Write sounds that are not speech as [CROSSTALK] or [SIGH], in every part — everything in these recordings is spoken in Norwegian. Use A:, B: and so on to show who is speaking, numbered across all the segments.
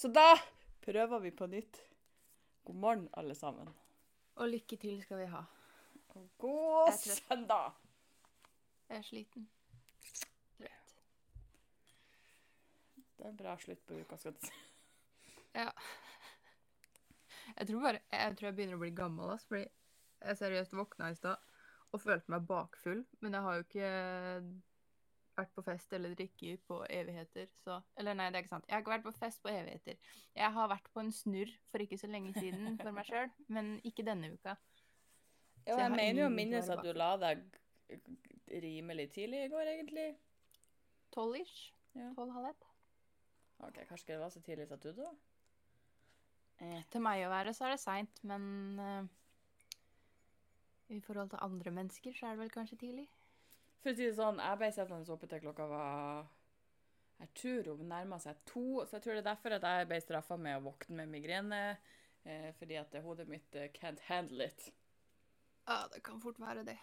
A: Så da prøver vi på nytt. God morgen, alle sammen.
B: Og lykke til skal vi ha.
A: Og god
B: Jeg er trøtt.
A: søndag!
B: Jeg er sliten. Trøtt.
A: Det er en bra slutt på uka. skal du si.
B: Ja. Jeg tror bare Jeg tror jeg begynner å bli gammel, ass, fordi jeg seriøst våkna i stad og følte meg bakfull, men jeg har jo ikke vært på fest eller drikke på evigheter, så Eller nei, det er ikke sant. Jeg har ikke vært på fest på evigheter. Jeg har vært på en snurr for ikke så lenge siden for meg sjøl, men ikke denne uka.
A: Ja,
B: jeg
A: jeg mener jo å minnes at du la deg rimelig tidlig i går, egentlig.
B: Tolv-ish.
A: Ja.
B: Tolv-halv ett.
A: Ok, Kanskje ikke det var så tidlig som du, da?
B: Eh, til meg å være så er det seint, men eh, i forhold til andre mennesker så er det vel kanskje tidlig.
A: For å si det sånn, jeg ble sittende oppe til klokka var Jeg tror hun nærma seg to, så jeg tror det er derfor at jeg ble straffa med å våkne med migrene. Eh, fordi at hodet mitt eh, can't handle it.
B: Ja, det kan fort være det.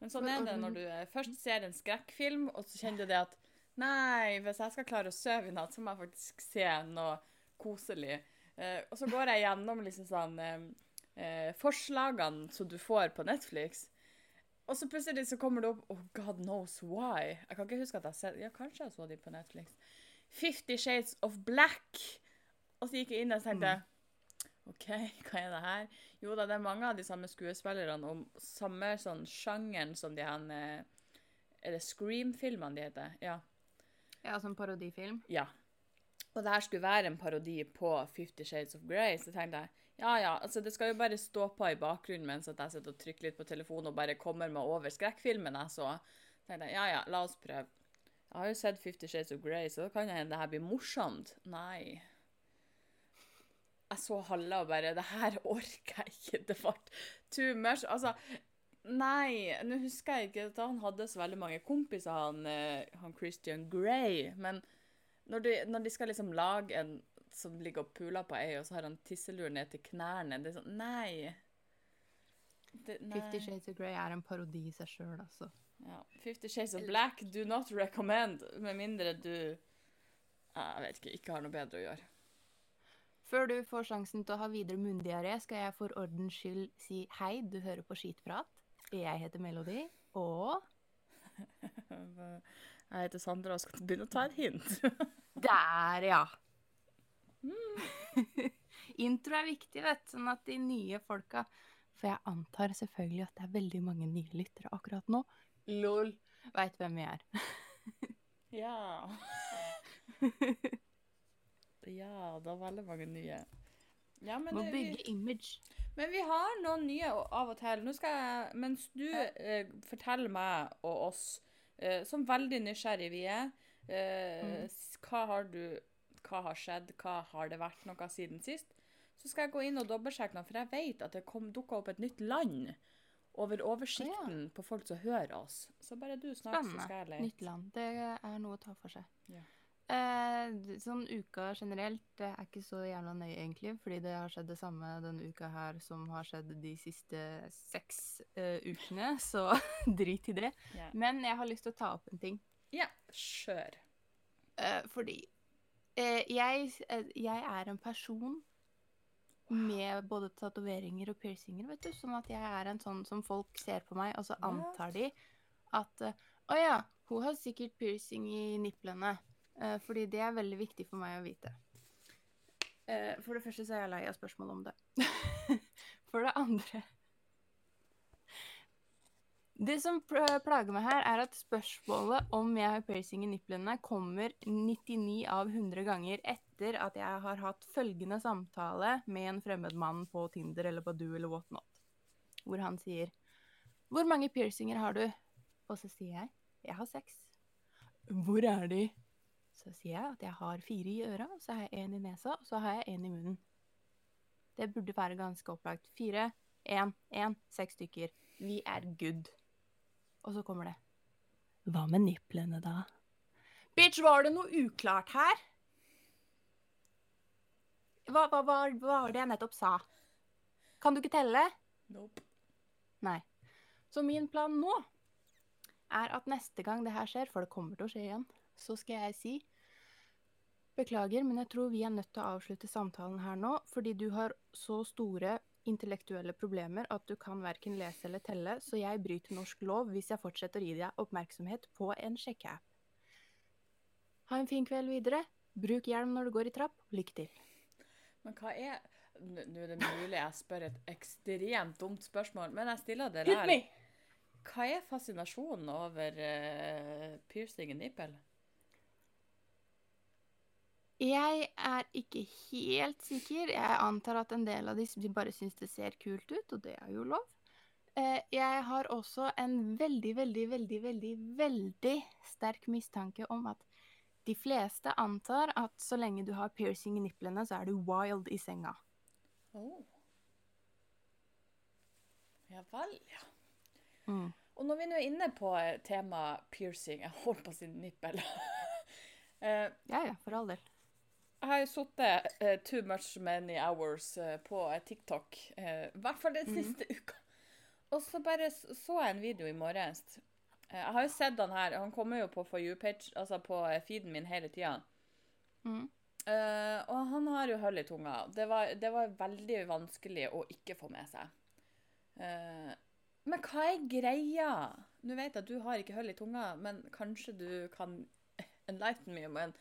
A: Men sånn er det når du eh, først ser en skrekkfilm, og så kjenner du det at Nei, hvis jeg skal klare å sove i natt, så må jeg faktisk se noe koselig. Eh, og så går jeg gjennom liksom sånn eh, eh, forslagene som du får på Netflix. Og så plutselig så kommer det opp Oh, God knows why. Jeg kan ikke huske at jeg har sett Ja, kanskje jeg så de på Netflix. Fifty Shades of Black. Og så gikk jeg inn og tenkte OK, [LAUGHS] hva er det her? Jo da, det er mange av de samme skuespillerne og samme sånn sjangeren som de her eh, Er det Scream-filmene de heter? Ja.
B: Ja, som parodifilm.
A: Ja. Og det her skulle være en parodi på Fifty Shades of Grey, så tenkte jeg ja ja, altså det skal jo bare stå på i bakgrunnen mens at jeg sitter og trykker litt på telefonen og bare kommer meg over skrekkfilmen så. tenkte jeg ja ja, la oss prøve. Jeg har jo sett Fifty Shades of Grey, så da kan det hende det her blir morsomt. Nei. Jeg så halve og bare Det her [LAUGHS] orker jeg ikke. Det ble too much. Altså, nei. Nå husker jeg ikke at han hadde så veldig mange kompiser, han, eh, han Christian Grey. Men når de, når de skal liksom lage en som ligger og puler på ei, og så har han tisselur ned til knærne Det er sånn Nei. Det, nei.
B: Fifty Shades of Grey er en parodi i seg sjøl, altså.
A: Ja. Fifty Shades of Black, do not recommend. Med mindre du Jeg vet ikke, ikke har noe bedre å gjøre.
B: Før du får sjansen til å ha videre munndiaré, skal jeg for ordens skyld si hei, du hører på Skitprat. Jeg heter Melody, og [LAUGHS]
A: Jeg heter Sandra og skal begynne å ta et hint.
B: Der, ja! [LAUGHS] Intro er viktig, vet du, sånn at de nye folka For jeg antar selvfølgelig at det er veldig mange nye lyttere akkurat nå. Lol. Veit hvem vi er. [LAUGHS]
A: Ja. [LAUGHS] Ja, det er veldig mange nye. Ja, men,
B: Må
A: det-
B: bygge
A: vi,
B: image.
A: men vi har noen nye av og til. Nå skal jeg, mens du eh, forteller meg og oss, eh, som veldig nysgjerrig vi er, eh, mm. hva har du Hva har skjedd? Hva har det vært noe siden sist? Så skal jeg gå inn og dobbeltsjekke noe, for jeg vet at det dukka opp et nytt land over oversikten på folk som hører oss. Så bare du snart, så skal jeg lete.
B: Nytt land. Det er noe å ta for seg.
A: Ja.
B: Eh, sånn uka generelt, er ikke så jævla nøye egentlig, fordi det har skjedd det samme denne uka her som har skjedd de siste seks eh, ukene, [LAUGHS] så [LAUGHS] drit i det.
A: Ja.
B: Men jeg har lyst til å ta opp en ting.
A: Ja, kjør.
B: Eh, fordi jeg, eh, jeg er en person med både tatoveringer og piercinger, vet du. Sånn at jeg er en sånn som folk ser på meg, og så antar de at eh, Å ja, hun har sikkert piercing i nipplene. Eh, fordi det er veldig viktig for meg å vite. Eh, for det første så er jeg lei av spørsmål om det. [LAUGHS] for det andre Det som plager meg her, er at spørsmålet om jeg har piercing i nipplene, kommer 99 av 100 ganger etter at jeg har hatt følgende samtale med en fremmed mann på Tinder eller Badoo eller whatnot. Hvor han sier 'Hvor mange piercinger har du?' Og så sier jeg 'Jeg har seks'. 'Hvor er de?' Så sier jeg at jeg har fire i øra, så har jeg én i nesa, og så har jeg én i munnen. Det burde være ganske opplagt. Fire, én, én, seks stykker. Vi er good. Og så kommer det. Hva med nipplene, da? Bitch, var det noe uklart her? Hva, hva, hva, hva var det jeg nettopp sa? Kan du ikke telle?
A: Nope.
B: Nei. Så min plan nå er at neste gang det her skjer, for det kommer til å skje igjen, så skal jeg si Beklager, men jeg tror vi er nødt til å avslutte samtalen her nå, fordi du har så store intellektuelle problemer at du kan verken lese eller telle, så jeg bryter norsk lov hvis jeg fortsetter å gi deg oppmerksomhet på en sjekkeapp. Ha en fin kveld videre. Bruk hjelm når du går i trapp. Lykke til.
A: Men hva er Nå er det mulig jeg spør et ekstremt dumt spørsmål, men jeg stiller det
B: der.
A: Hva er fascinasjonen over uh, piercing i nippel?
B: Jeg er ikke helt sikker. Jeg antar at en del av de de bare syns det ser kult ut, og det er jo lov. Eh, Jeg har også en veldig, veldig, veldig, veldig, veldig sterk mistanke om at de fleste antar at så lenge du har piercing i nipplene, så er du wild i senga.
A: Oh. Ja vel, ja.
B: Mm.
A: Og når vi nå er inne på temaet tema piercing Jeg holdt på å si nippel. uh, [LAUGHS]
B: Ja ja, for all del.
A: Jeg har sittet uh, too much many hours uh, på eh, TikTok, eh, i hvert fall den
B: siste
A: siste [LAUGHS] uka. Og så bare så jeg en video i morges. Eh, jeg har jo sett han her, han kommer jo på For you-page, altså på eh, feeden min hele tida.
B: Mm.
A: Eh, og han har jo hull i tunga. Det var, det var veldig vanskelig å ikke få med seg. Eh, men hva er greia? Nå vet jeg at du har ikke hull i tunga, men kanskje du kan [LAUGHS] enlighten me. Men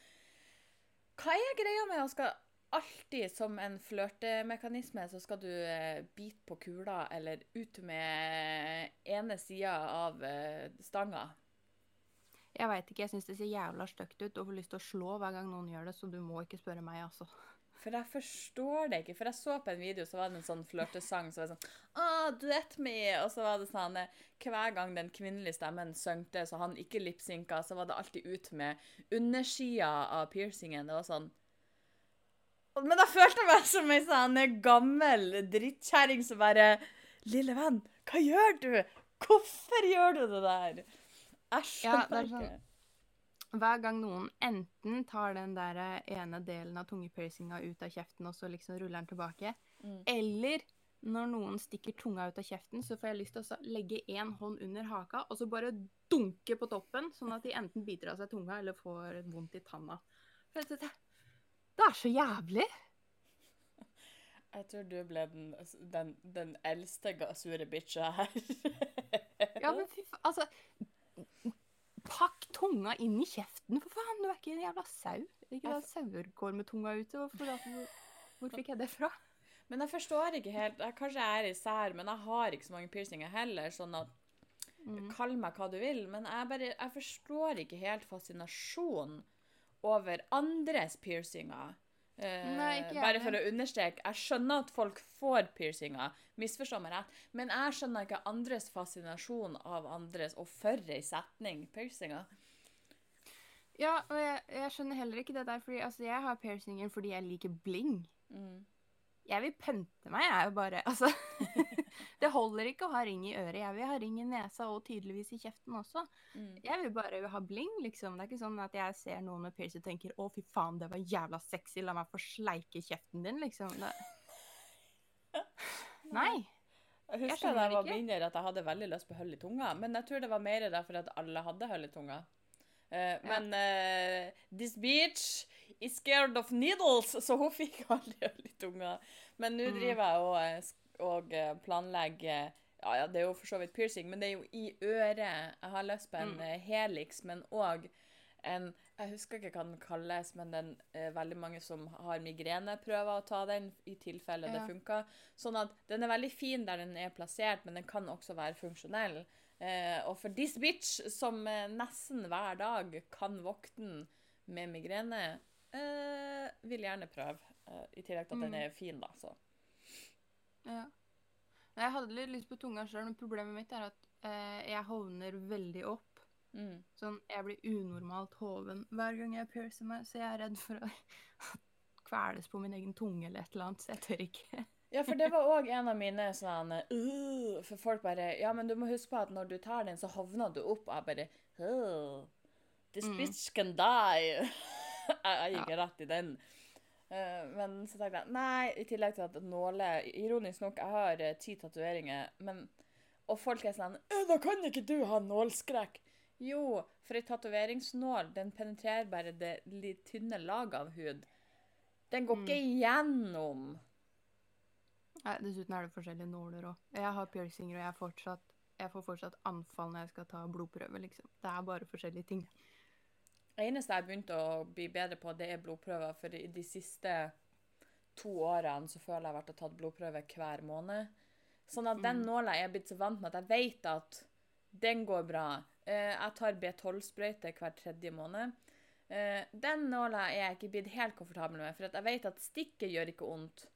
A: hva er greia med å skal alltid som en flørtemekanisme, så skal du eh, bite på kula eller ut med ene sida av eh, stanga?
B: Jeg veit ikke, jeg syns det ser jævla stygt ut og får lyst til å slå hver gang noen gjør det, så du må ikke spørre meg, altså.
A: For jeg forstår det ikke. For jeg så på en video, så var det en sånn flørtesang. Så var det sånn ah, duett me! Og så var det sånn Hver gang den kvinnelige stemmen søngte, så han ikke lipsynka, så var det alltid ut med undersida av piercingen. Det var sånn Men da følte jeg meg som ei sånn gammel drittkjerring som bare Lille venn, hva gjør du? Hvorfor gjør du det der? Jeg
B: Ja,
A: skjønner
B: det er sånn-
A: ikke.
B: Hver gang noen enten tar den der eh, ene delen av tungepiercinga ut av kjeften og så liksom ruller den tilbake,
A: Mm.
B: eller når noen stikker tunga ut av kjeften, så får jeg lyst til å legge én hånd under haka og så bare dunke på toppen, sånn at de enten biter av seg tunga eller får vondt i tanna. Det, er så jævlig! [LAUGHS]
A: Jeg tror du ble den, den, den eldste sure bitcha her.
B: Ja, men fy faen, altså Pakk tunga inn i kjeften, for faen! Du er ikke en jævla sau. Ikke da sauer går med tunga ute. Hvor, hvor fikk jeg det fra?
A: Men jeg forstår ikke helt jeg, Kanskje jeg er især, men jeg har ikke så mange piercinger heller. sånn at
B: Mm.
A: Kall meg hva du vil, men jeg, bare, jeg forstår ikke helt fascinasjonen over andres piercinger. Eh,
B: Nei,
A: bare for å understreke, jeg skjønner at folk får piercinger, misforstå meg rett, men jeg skjønner ikke andres fascinasjon av andres, og for ei setning, piercinger.
B: Ja, og jeg, jeg skjønner heller ikke det der, fordi altså, jeg har piercinger fordi jeg liker bling.
A: Mm.
B: Jeg vil pynte meg, jeg er jo bare Altså, [LAUGHS] det holder ikke å ha ring i øret. Jeg vil ha ring i nesa og tydeligvis i kjeften også.
A: Mm.
B: Jeg vil bare ha bling, liksom. Det er ikke sånn at jeg ser noen med piercing og tenker 'Å, fy faen, det var jævla sexy, la meg få sleike kjeften din', liksom. Det... [LAUGHS] Nei.
A: Jeg husker
B: jeg
A: da jeg var mindre at jeg hadde veldig lyst på hull i tunga, men jeg tror det var mer derfor at alle hadde hull i tunga. Eh, Men uh, this bitch is scared of needles, så hun [LAUGHS] fikk aldri hull i tunga. Men nå
B: Mm.
A: driver jeg og, eh, og planlegge planlegger ja, ja, det er jo for så vidt piercing, men det er jo i øret. Jeg har lyst på en
B: Mm.
A: eh, helix, men òg en Jeg husker ikke hva den kalles, men den er veldig mange som har migrene, prøver å ta den i tilfelle det funker. Sånn at den er veldig fin der den er plassert, men den kan også være funksjonell. Eh, og for this bitch, som eh, nesten hver dag kan den med migrene, eh, vil gjerne prøve. Eh, I tillegg til at den
B: Mm.
A: er fin, da. Så.
B: Ja. Jeg hadde litt lyst på tunga sjøl, men problemet mitt er at eh, jeg hovner veldig opp.
A: Mm.
B: Sånn, jeg blir unormalt hoven hver gang jeg piercer meg, så jeg er redd for å [LAUGHS] kveles på min egen tunge eller et eller annet, så jeg tør ikke.
A: Ja, for det [LAUGHS] var òg en av mine sånn uh, For folk bare Ja, men du må huske på at når du tar den, så hovner du opp. Og jeg bare uh, This
B: Mm.
A: bitch can die. [LAUGHS] jeg, jeg gikk rett i den. Eh, men så tenkte jeg nei, i tillegg til at nåle Ironisk nok, jeg har eh, ti tatoveringer, men Og folk er sånn «Øh, Da kan ikke du ha nålskrekk. Jo, for ei tatoveringsnål den penetrerer bare det litt tynne laget av hud. Den går ikke igjennom.
B: Nei, dessuten er det forskjellige nåler òg. Jeg har piercinger, og jeg, fortsatt, jeg får fortsatt anfall når jeg skal ta blodprøve, liksom. Det er bare forskjellige ting.
A: Eneste jeg har begynt å bli bedre på, det er blodprøver. For i de siste to årene så føler jeg jeg har vært og tatt blodprøve hver måned. Sånn at den nåla er jeg blitt så vant med at jeg vet at den går bra. Eh, Jeg tar B12-sprøyte hver tredje måned. Eh, Den nåla er jeg ikke blitt helt komfortabel med, for at jeg vet at stikket gjør ikke vondt.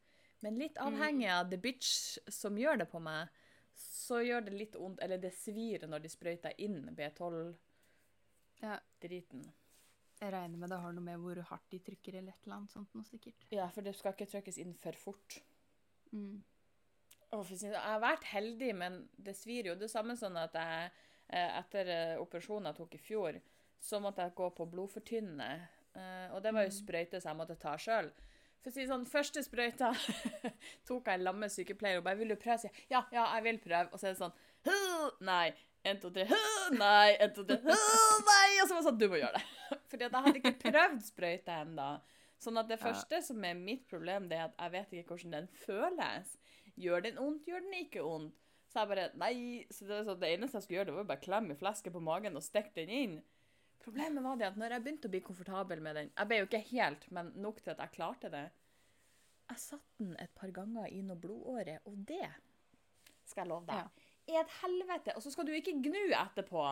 A: Men litt avhengig av the bitch som gjør det på meg, så gjør det litt vondt, eller det svir når de sprøyter inn B12-driten.
B: Ja, jeg regner med det har noe med hvor hardt de trykker eller et eller annet sånt noe sikkert.
A: Ja, for det skal ikke trykkes inn for fort.
B: Mm.
A: Jeg har vært heldig, men det svir jo. Det er samme sånn at jeg eh, etter eh, operasjonen jeg tok i fjor, så måtte jeg gå på blodfortynnende. Eh, Og det var jo sprøyte som jeg måtte ta sjøl. For å si sånn, Første sprøyta [LAUGHS] tok jeg en lamme sykepleier og bare 'Vil du prøve?' sier jeg, 'Ja, ja, jeg vil prøve.' Og så er det sånn Nei. En, to, tre. Nei. En, to, tre. Nei. Og så var det sånn 'Du må gjøre det'. [LAUGHS] Fordi at jeg hadde ikke prøvd sprøyte ennå. Sånn at det
B: Ja.
A: første som er mitt problem, det er at jeg vet ikke hvordan den føles. Gjør den vondt, gjør den ikke vondt? Så jeg bare Nei. Så det, var sånn, det eneste jeg skulle gjøre, det var bare klemme flesket på magen og stikke den inn. Problemet var det at når jeg begynte å bli komfortabel med den Jeg ble jo ikke helt, men nok til at jeg klarte det. Jeg satte den et par ganger i noe blodåre, og det skal jeg love deg. Er et helvete. Og så skal du ikke gnu etterpå.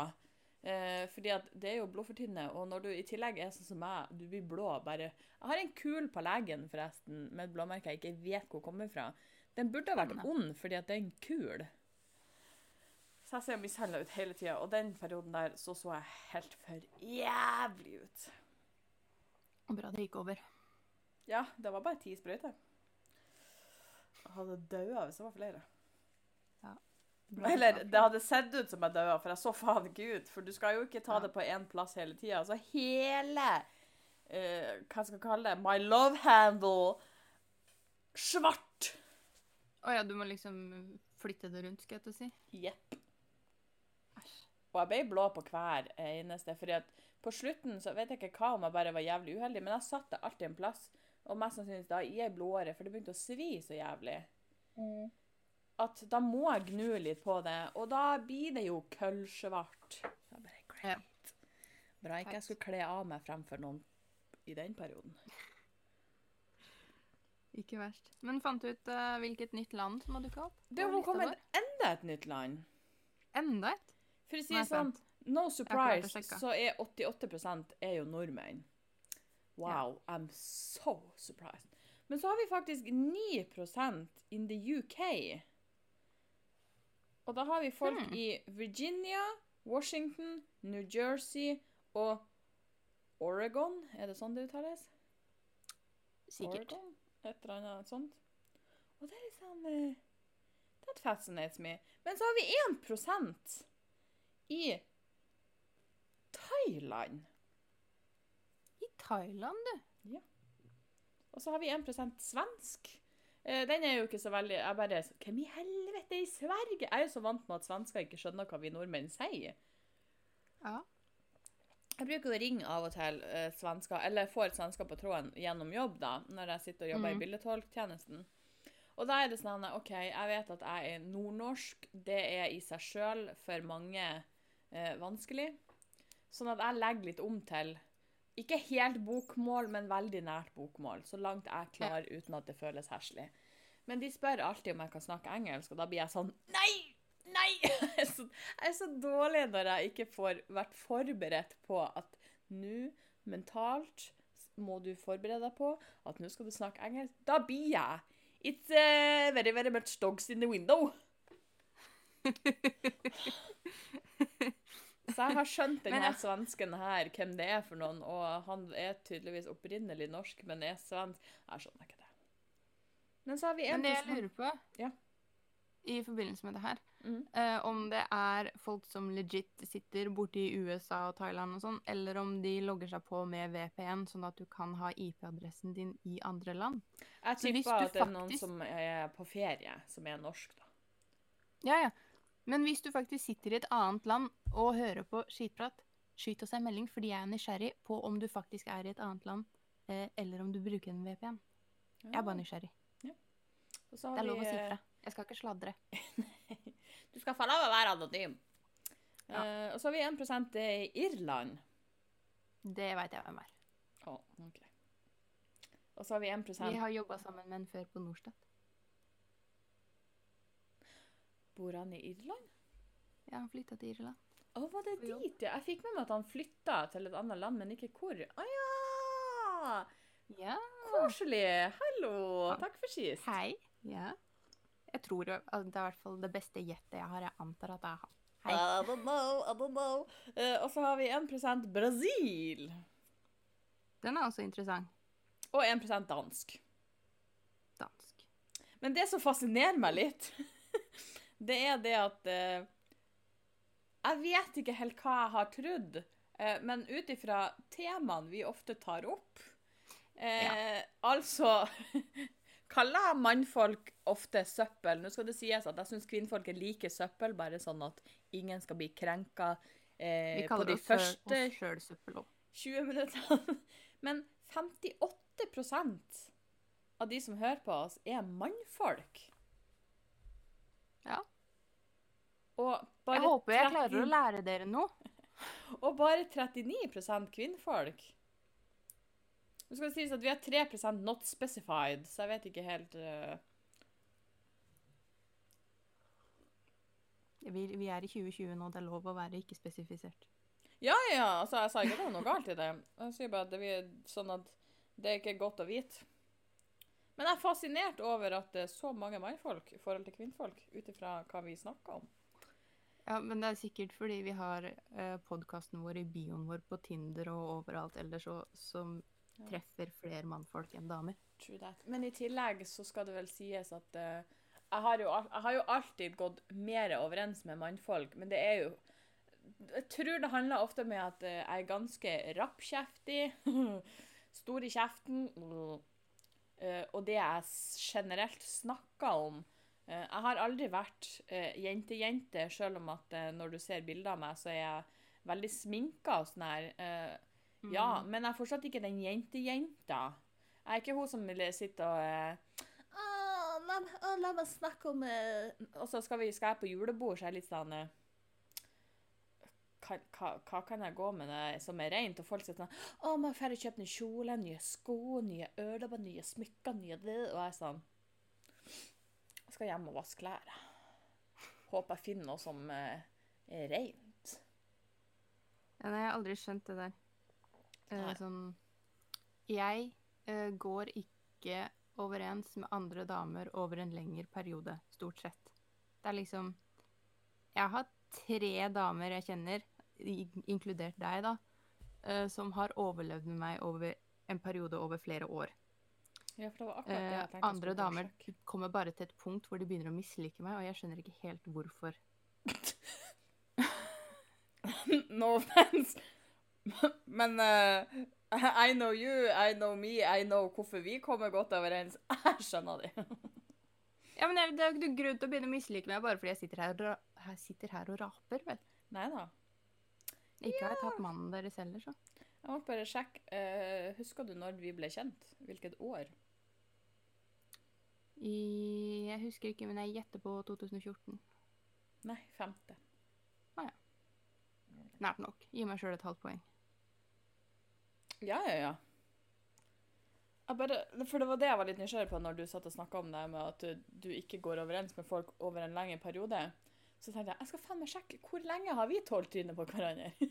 A: Eh, fordi at det er jo blodfortynnende, og når du i tillegg er sånn som meg, du blir blå bare Jeg har en kul på legen, forresten, med et blåmerke jeg ikke vet hvor kommer fra. Den burde ha vært ond, fordi at det er en kul. Så jeg ser mishandla ut hele tida, og den perioden der så så jeg helt for jævlig ut.
B: Bra det gikk over.
A: Ja, det var bare ti sprøyter. Jeg hadde daua hvis det var flere. Eller det hadde sett ut som jeg daua, for jeg så faen ikke ut. For du skal jo ikke ta det på én plass hele tida. Så hele uh, Hva skal jeg kalle det? My love handle svart.
B: Å ja, du må liksom flytte det rundt, skal jeg til å si.
A: Jepp. Og jeg ble blå på hver eneste. fordi at på slutten så vet jeg ikke hva om jeg bare var jævlig uheldig, men jeg satte alltid en plass. Og mest sannsynlig da i ei blodåre, for det begynte å svi så jævlig. At da må jeg gnu litt på det, og da blir det jo køllsvart. Det bare, great. Bra ikke jeg skulle kle av meg fremfor noen i den perioden.
B: Ikke verst. Men fant du ut uh, hvilket nytt land som har dukka opp?
A: Det har kommet enda et nytt land.
B: Enda et?
A: For å si det sånn, no surprise, så er 88 er jo nordmenn. Wow, I'm so surprised. Men så har vi faktisk 9% in the UK. Og da har vi folk
B: Hmm.
A: i Virginia, Washington, New Jersey og Oregon. Er det sånn det uttales?
B: Sikkert.
A: Oregon? Et eller annet sånt. Og det er litt sånn eh, That fascinates me. Men så har vi 1% i Thailand.
B: I Thailand, du.
A: Og så har vi 1% svensk. Eh, Den er jo ikke så veldig Jeg bare Hvem i helvete i Sverige? Jeg er jo så vant med at svensker ikke skjønner hva vi nordmenn sier.
B: Ja.
A: Jeg bruker å ringe av og til eh, svensker, eller får svensker på tråden gjennom jobb, da, når jeg sitter og jobber
B: mm.
A: i bildetolktjenesten. Og da er det sånn OK, jeg vet at jeg er nordnorsk. Det er i seg sjøl for mange eh, vanskelig. Sånn at jeg legger litt om til ikke helt bokmål, men veldig nært bokmål. Så langt jeg klarer uten at det føles herselig. Men de spør alltid om jeg kan snakke engelsk, og da blir jeg sånn Nei! Nei! [LAUGHS] Jeg er så, jeg er så dårlig når jeg ikke får vært forberedt på at nå, mentalt, må du forberede deg på at nå skal du snakke engelsk. Da blir jeg It's uh, very, very much dogs in the window. [LAUGHS] Så jeg har skjønt denne
B: ja.
A: svensken her, hvem det er for noen, og han er tydeligvis opprinnelig norsk, men er svensk. Jeg skjønner ikke det. Men så har vi en
B: Men det jeg lurer på
A: Ja.
B: i forbindelse med det her,
A: mm.
B: eh, om det er folk som legit sitter borte i USA og Thailand og sånn, eller om de logger seg på med VPN, sånn at du kan ha IP-adressen din i andre land.
A: Jeg tipper at det er noen
B: faktisk-
A: som er på ferie, som er norsk, da.
B: Ja, ja. Men hvis du faktisk sitter i et annet land og hører på skitprat, skyt oss en melding fordi jeg er nysgjerrig på om du faktisk er i et annet land, eh, eller om du bruker en VPN. Jeg er bare nysgjerrig.
A: Har
B: Det er lov å si
A: eh,
B: fra. Jeg skal ikke sladre. [LAUGHS]
A: Du skal få lov å være anonym.
B: Ja.
A: Uh, og så har vi 1% i Irland.
B: Det veit jeg hvem er.
A: Å, ok. Og så har vi 1%
B: Vi har jobba sammen med en før på Norstat.
A: Bor han i Irland?
B: Ja, han flytta til Irland.
A: Å, var det dit, ja? Jeg fikk med meg at han flytta til et annet land, men ikke hvor. Å ja!
B: Ja.
A: Koselig! Hallo! Takk for sist.
B: Hei. Ja. Jeg tror det er i hvert fall det beste gjettet jeg har. Jeg antar at er han. Hei.
A: I don't know, I don't know. Uh, og så har vi 1% Brasil.
B: Den er også interessant.
A: Og 1% dansk.
B: Dansk.
A: Men det som fascinerer meg litt, [LAUGHS] det er det at eh, Jeg vet ikke helt hva jeg har trodd, eh, men ut ifra temaene vi ofte tar opp eh, Altså [LAUGHS] Kaller mannfolk ofte søppel? Nå skal det sies at jeg syns kvinnfolk er like søppel, bare sånn at ingen skal bli krenka eh, på de
B: oss
A: første
B: oss søppel òg.
A: 20 minuttene. [LAUGHS] Men 58% av de som hører på oss, er mannfolk.
B: Ja.
A: Og bare,
B: Jeg håper jeg
A: 30
B: klarer å lære dere noe. [LAUGHS]
A: og bare 39% kvinnfolk. Nå skal det sies at vi har 3% not specified, så jeg vet ikke helt uh...
B: Vi, vi er i 2020 nå, det er lov å være ikke spesifisert.
A: Ja, ja, altså, jeg sa ikke at det var noe galt i det. Jeg sier bare at det er sånn at det er ikke godt å vite. Men jeg er fascinert over at det er så mange mannfolk i forhold til kvinnfolk, ut ifra hva vi snakker om.
B: Ja, men det er sikkert fordi vi har eh, podkasten vår i bioen vår på Tinder og overalt ellers og, som
A: Ja.
B: treffer flere mannfolk enn damer.
A: True that. Men i tillegg så skal det vel sies at eh, jeg, har jo, jeg har jo alltid gått mer overens med mannfolk, men det er jo Jeg tror det handler ofte med at eh, jeg er ganske rappkjeftig, [LAUGHS] stor i kjeften, eh, og det jeg generelt snakker om. Eh, jeg har aldri vært eh, jente-jente, selv om at eh, når du ser bilder av meg, så er jeg veldig sminka og sånn her. Eh, ja,
B: Mm.
A: men jeg er fortsatt ikke den jente-jenta. Jeg er ikke hun som vil sitte og «Å, la, å, la meg snakke om eh», Og så skal, vi, skal jeg på julebord, så er jeg litt sånn hva, hva, hva kan jeg gå med det som er rent? Og folk sier sånn Å, må jeg ferdig kjøpe nye kjole, nye sko, nye ørlapper, nye smykker, nye det Og jeg er sånn skal hjem og vaske klær. Håper jeg finner noe som eh, er rent.
B: Ja, nei, jeg har aldri skjønt det der. Eh,
A: Nei.
B: sånn Jeg eh, går ikke overens med andre damer over en lengre periode, stort sett. Det er liksom Jeg har tre damer jeg kjenner, inkludert deg, da, som har overlevd med meg over en periode over flere år.
A: Ja, for det var akkurat det jeg
B: Eh,
A: tenkte
B: andre damer kommer bare til et punkt hvor de begynner å mislike meg, og jeg skjønner ikke helt hvorfor. [LAUGHS]
A: No offense. [LAUGHS] Men uh, I know you, I know me, I know hvorfor vi kommer godt overens. [LAUGHS] Jeg skjønner det.
B: Ja, men det, det er jo ikke grunn til å begynne å mislike meg bare fordi jeg sitter her og, sitter her og raper, vel.
A: Nei da.
B: Ikke har jeg tatt mannen deres heller, så.
A: Jeg måtte bare sjekke. Uh, husker du når vi ble kjent? Hvilket år?
B: I, jeg husker ikke, men jeg gjetter på 2014.
A: Nei, femte.
B: Nært nok. Gi meg sjøl et halvt poeng.
A: Ja, ja, ja. Bare, for det var det jeg var litt nysgjerrig på når du satt og snakka om det med at du, du ikke går overens med folk over en lengre periode. Så tenkte jeg jeg skal faen meg sjekke hvor lenge har vi tålt trynet på hverandre. [LAUGHS]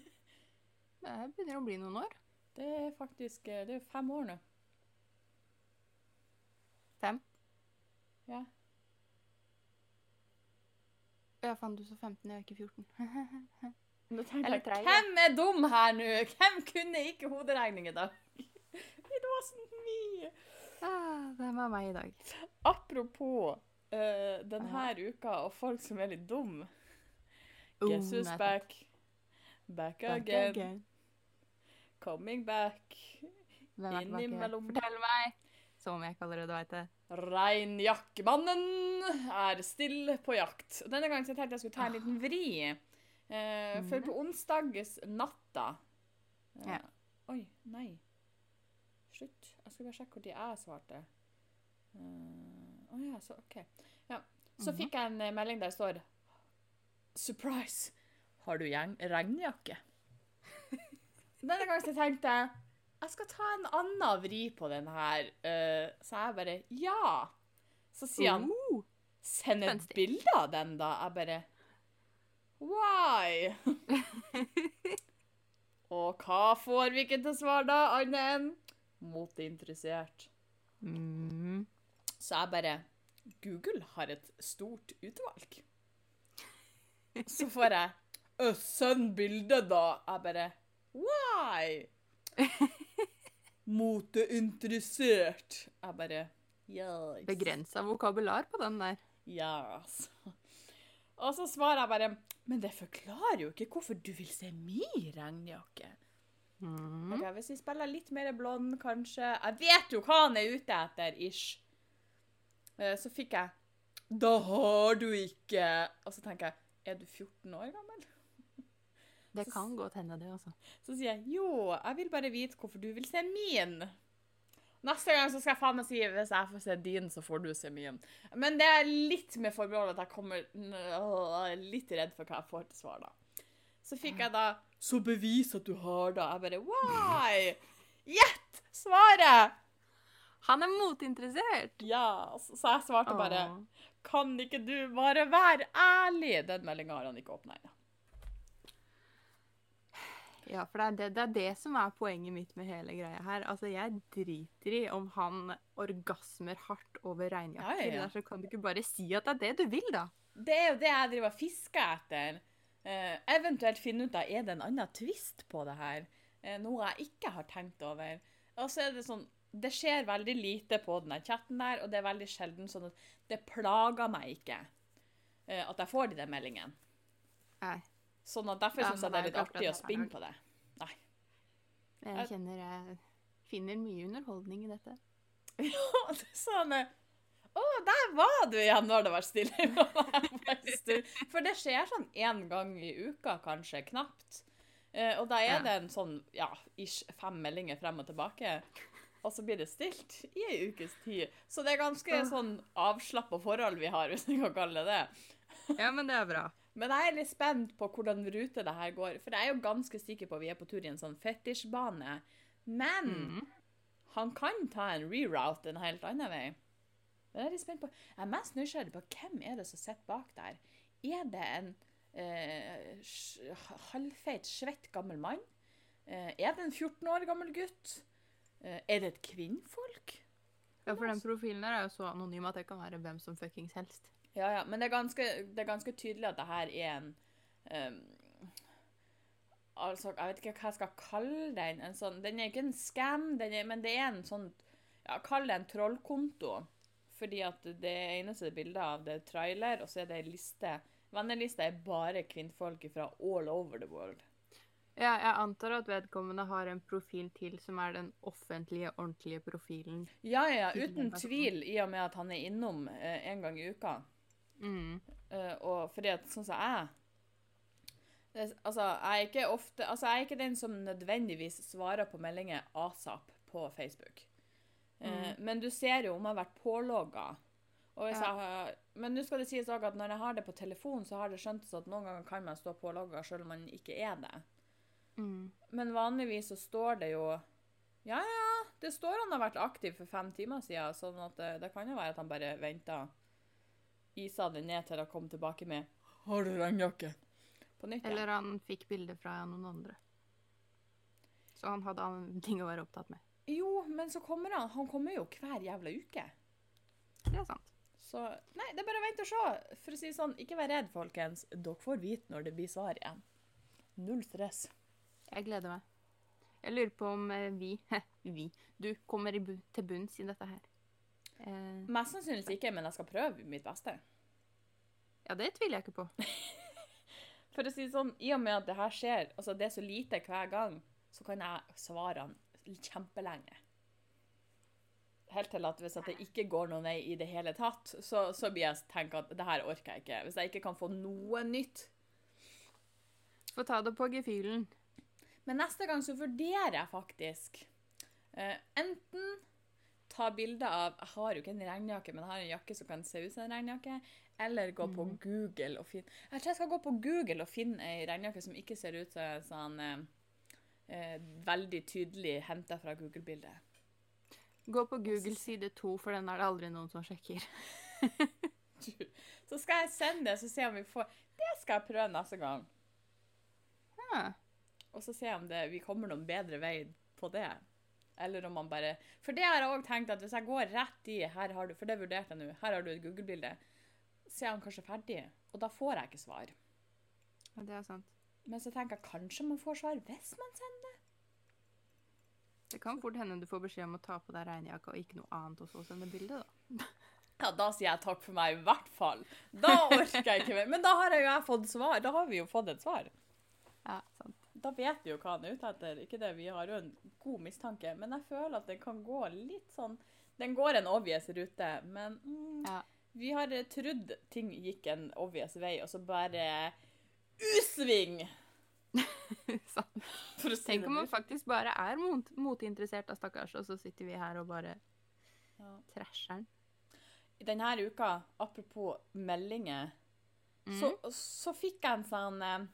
B: Det begynner å bli noen år.
A: Det er faktisk eh, det er fem år nå.
B: Fem.
A: Ja.
B: Ja, faen, du så 15, jeg er ikke 14. [LAUGHS] Eller
A: Hvem er dum her nå? Hvem kunne ikke hoderegning i dag? It wasn't me.
B: ah, det var meg i dag.
A: Apropos uh, denne uka og folk som er litt dum. Guess
B: Oh,
A: who's
B: nei,
A: back? Back
B: Back
A: again.
B: again.
A: Coming back. Innimellom.
B: Fortell meg! Som jeg ikke allerede veit det.
A: Reinjakkemannen er still på jakt. Denne gangen så tenkte jeg skulle ta en liten vri. Eh, For på onsdags natta eh,
B: Ja.
A: Oi, nei. Slutt. Jeg skal bare sjekke tid jeg svarte. Å uh, oh ja, så OK. Ja. Så
B: Mhm.
A: fikk jeg en eh, melding der det står Surprise! Har du regnjakke? [LAUGHS] Denne gangen så tenkte jeg jeg skal ta en annen vri på den her. Uh, så jeg bare Ja! Så sier han
B: uh,
A: Send et bilde av den, da. Jeg bare Why? [LAUGHS] Og hva får vi ikke til svar, da, annet enn moteinteressert?
B: mm.
A: Så jeg bare Google har et stort utvalg. Så får jeg «Ø, Send bilde, da. Jeg bare Why? [LAUGHS] Moteinteressert. Jeg bare Yes.
B: Begrensa vokabular på den der.
A: Yes. Og så svarer jeg bare Men det forklarer jo ikke hvorfor du vil se min regnjakke.
B: Mm.
A: Okay, Hvis vi spiller litt mer blond, kanskje Jeg vet jo hva han er ute etter, ish. Eh, Så fikk jeg Da har du ikke Og så tenker jeg Er du 14 år gammel?
B: Det kan godt hende, det, altså.
A: Så sier jeg jo, jeg vil bare vite hvorfor du vil se min. Neste gang så skal jeg faen meg si hvis jeg får se din, så får du se min. Men det er litt med forbehold at jeg kommer øh, litt redd for hva jeg får til svar, da. Så fikk jeg da Så bevis at du har det. Jeg bare Why? Gjett svaret!
B: Han er motinteressert!
A: Ja, så, så jeg svarte bare
B: Åh.
A: Kan ikke du bare være ærlig? Den meldinga har han ikke åpna ennå.
B: Ja, for det er det, det er det som er poenget mitt med hele greia her. Altså, jeg driter i om han orgasmer hardt over regnjakker.
A: Ja, ja, ja.
B: Så kan du ikke bare si at det er det du vil, da.
A: Det er jo det jeg driver og fisker etter. Eh, eventuelt finne ut av er det en annen twist på det her. Eh, noe jeg ikke har tenkt over. Og så er det sånn Det skjer veldig lite på den chatten der, og det er veldig sjelden sånn at det plager meg ikke eh, at jeg får de der meldingene.
B: Nei.
A: Sånn at derfor
B: Ja,
A: syns jeg det er litt artig å spinne på det. Nei.
B: Jeg kjenner jeg finner mye underholdning i dette. [LAUGHS]
A: Ja, Det er sånn eh, Å, der var du igjen når det var stille. [LAUGHS] For det skjer sånn én gang i uka, kanskje. Knapt. Eh, og da er det en sånn ja, ish fem meldinger frem og tilbake. Og så blir det stilt i ei ukes tid. Så det er ganske sånn avslappa forhold vi har, hvis vi kan kalle det det.
B: Ja, men det er bra.
A: Men jeg er litt spent på hvordan rute det her går. For jeg er jo ganske sikker på at vi er på tur i en sånn fetisjbane. Men
B: Mm.
A: han kan ta en reroute en helt annen vei. Det er jeg litt spent på. Jeg er mest nysgjerrig på hvem er det som sitter bak der. Er det en eh, halvfeit, svett gammel mann? Eh, er det en 14 år gammel gutt? Eh, er det et kvinnfolk?
B: Ja, for den profilen der er jo så anonym at det kan være hvem som fuckings helst.
A: Ja, ja, men det er ganske, det er ganske tydelig at det her er en um, Altså, jeg vet ikke hva jeg skal kalle den. En sånn, den er ikke en scam, den er, men det er en sånn ja, Kall det en trollkonto. Fordi at det eneste bildet av det er trailer, og så er det ei liste. Vennelista er bare kvinnfolk fra all over the world.
B: Ja, jeg antar at vedkommende har en profil til som er den offentlige, ordentlige profilen.
A: Ja, ja, uten tvil, i og med at han er innom eh, en gang i uka.
B: Mm.
A: Eh, og fordi at sånn som jeg det, Altså, jeg er ikke ofte Altså, jeg er ikke den som nødvendigvis svarer på meldinger asap på Facebook. Eh, Men du ser jo om jeg har vært pålogga. Og
B: Ja.
A: har, men nå skal det sies også at når jeg har det på telefon, så har det skjøntes at noen ganger kan man stå pålogga selv om man ikke er det.
B: Mm.
A: Men vanligvis så står det jo Ja, ja, det står han har vært aktiv for fem timer siden, sånn at det, det kan jo være at han bare venta Isa det ned til å komme tilbake med 'Har du regnjakke?' på nytt.
B: Eller han fikk bilde fra noen andre. Så han hadde andre ting å være opptatt med.
A: Jo, men så kommer han. Han kommer jo hver jævla uke.
B: Det er sant.
A: Så nei, det er bare å vente og se. For å si det sånn, ikke vær redd, folkens. Dere får vite når det blir svar igjen. Null stress.
B: Jeg gleder meg. Jeg lurer på om eh, vi, [LAUGHS] vi, du kommer bu til bunns i dette her. Eh,
A: Mest sannsynligvis ikke, men jeg skal prøve mitt beste.
B: ja, det tviler jeg ikke på. [LAUGHS]
A: For å si det sånn, i og med at det her skjer, altså det er så lite hver gang, så kan jeg svare kjempelenge. Helt til at hvis at det ikke går noen vei i det hele tatt, så, så blir jeg tenke at det her orker jeg ikke. Hvis jeg ikke kan få noe nytt,
B: Få ta det på gefühlen.
A: Men neste gang så vurderer jeg faktisk Uh, enten ta bilder av Jeg har jo ikke en regnjakke, men jeg har en jakke som kan se ut som en regnjakke. Eller gå på Google og finne Jeg tror jeg skal gå på Google og finne ei regnjakke som ikke ser ut som sånn eh, eh, veldig tydelig henta fra Google-bildet.
B: Gå på Google side 2, for den er det aldri noen som sjekker. [LAUGHS]
A: Så skal jeg sende det, så se om vi får Det skal jeg prøve neste gang.
B: Ja.
A: Og så se om det, vi kommer noen bedre vei på det. Eller om man bare For det har jeg òg tenkt at hvis jeg går rett i her har du, For det vurderte jeg nå. Her har du et Google-bilde. Så er han kanskje ferdig. Og da får jeg ikke svar.
B: ja, det er sant.
A: Men så tenker jeg kanskje man får svar hvis man sender det.
B: Det kan fort hende du får beskjed om å ta på deg regnjakka og ikke noe annet, og så sende bilde, da.
A: Ja, da sier jeg takk for meg, i hvert fall. Da orker jeg ikke mer. Men da har jeg jo fått svar. Da har vi jo fått et svar. Da vet vi jo hva han er ute etter. Ikke det, vi har jo en god mistanke. Men jeg føler at det kan gå litt sånn Den går en obvious rute, men mm,
B: Ja.
A: vi har eh, trodd ting gikk en obvious vei, og så bare U-sving! [LAUGHS] Si
B: Tenk om man faktisk bare er mot moteinteressert av stakkars, og så sitter vi her og bare
A: Ja.
B: trasher den.
A: Denne uka, apropos meldinger, så, så fikk jeg en sånn eh,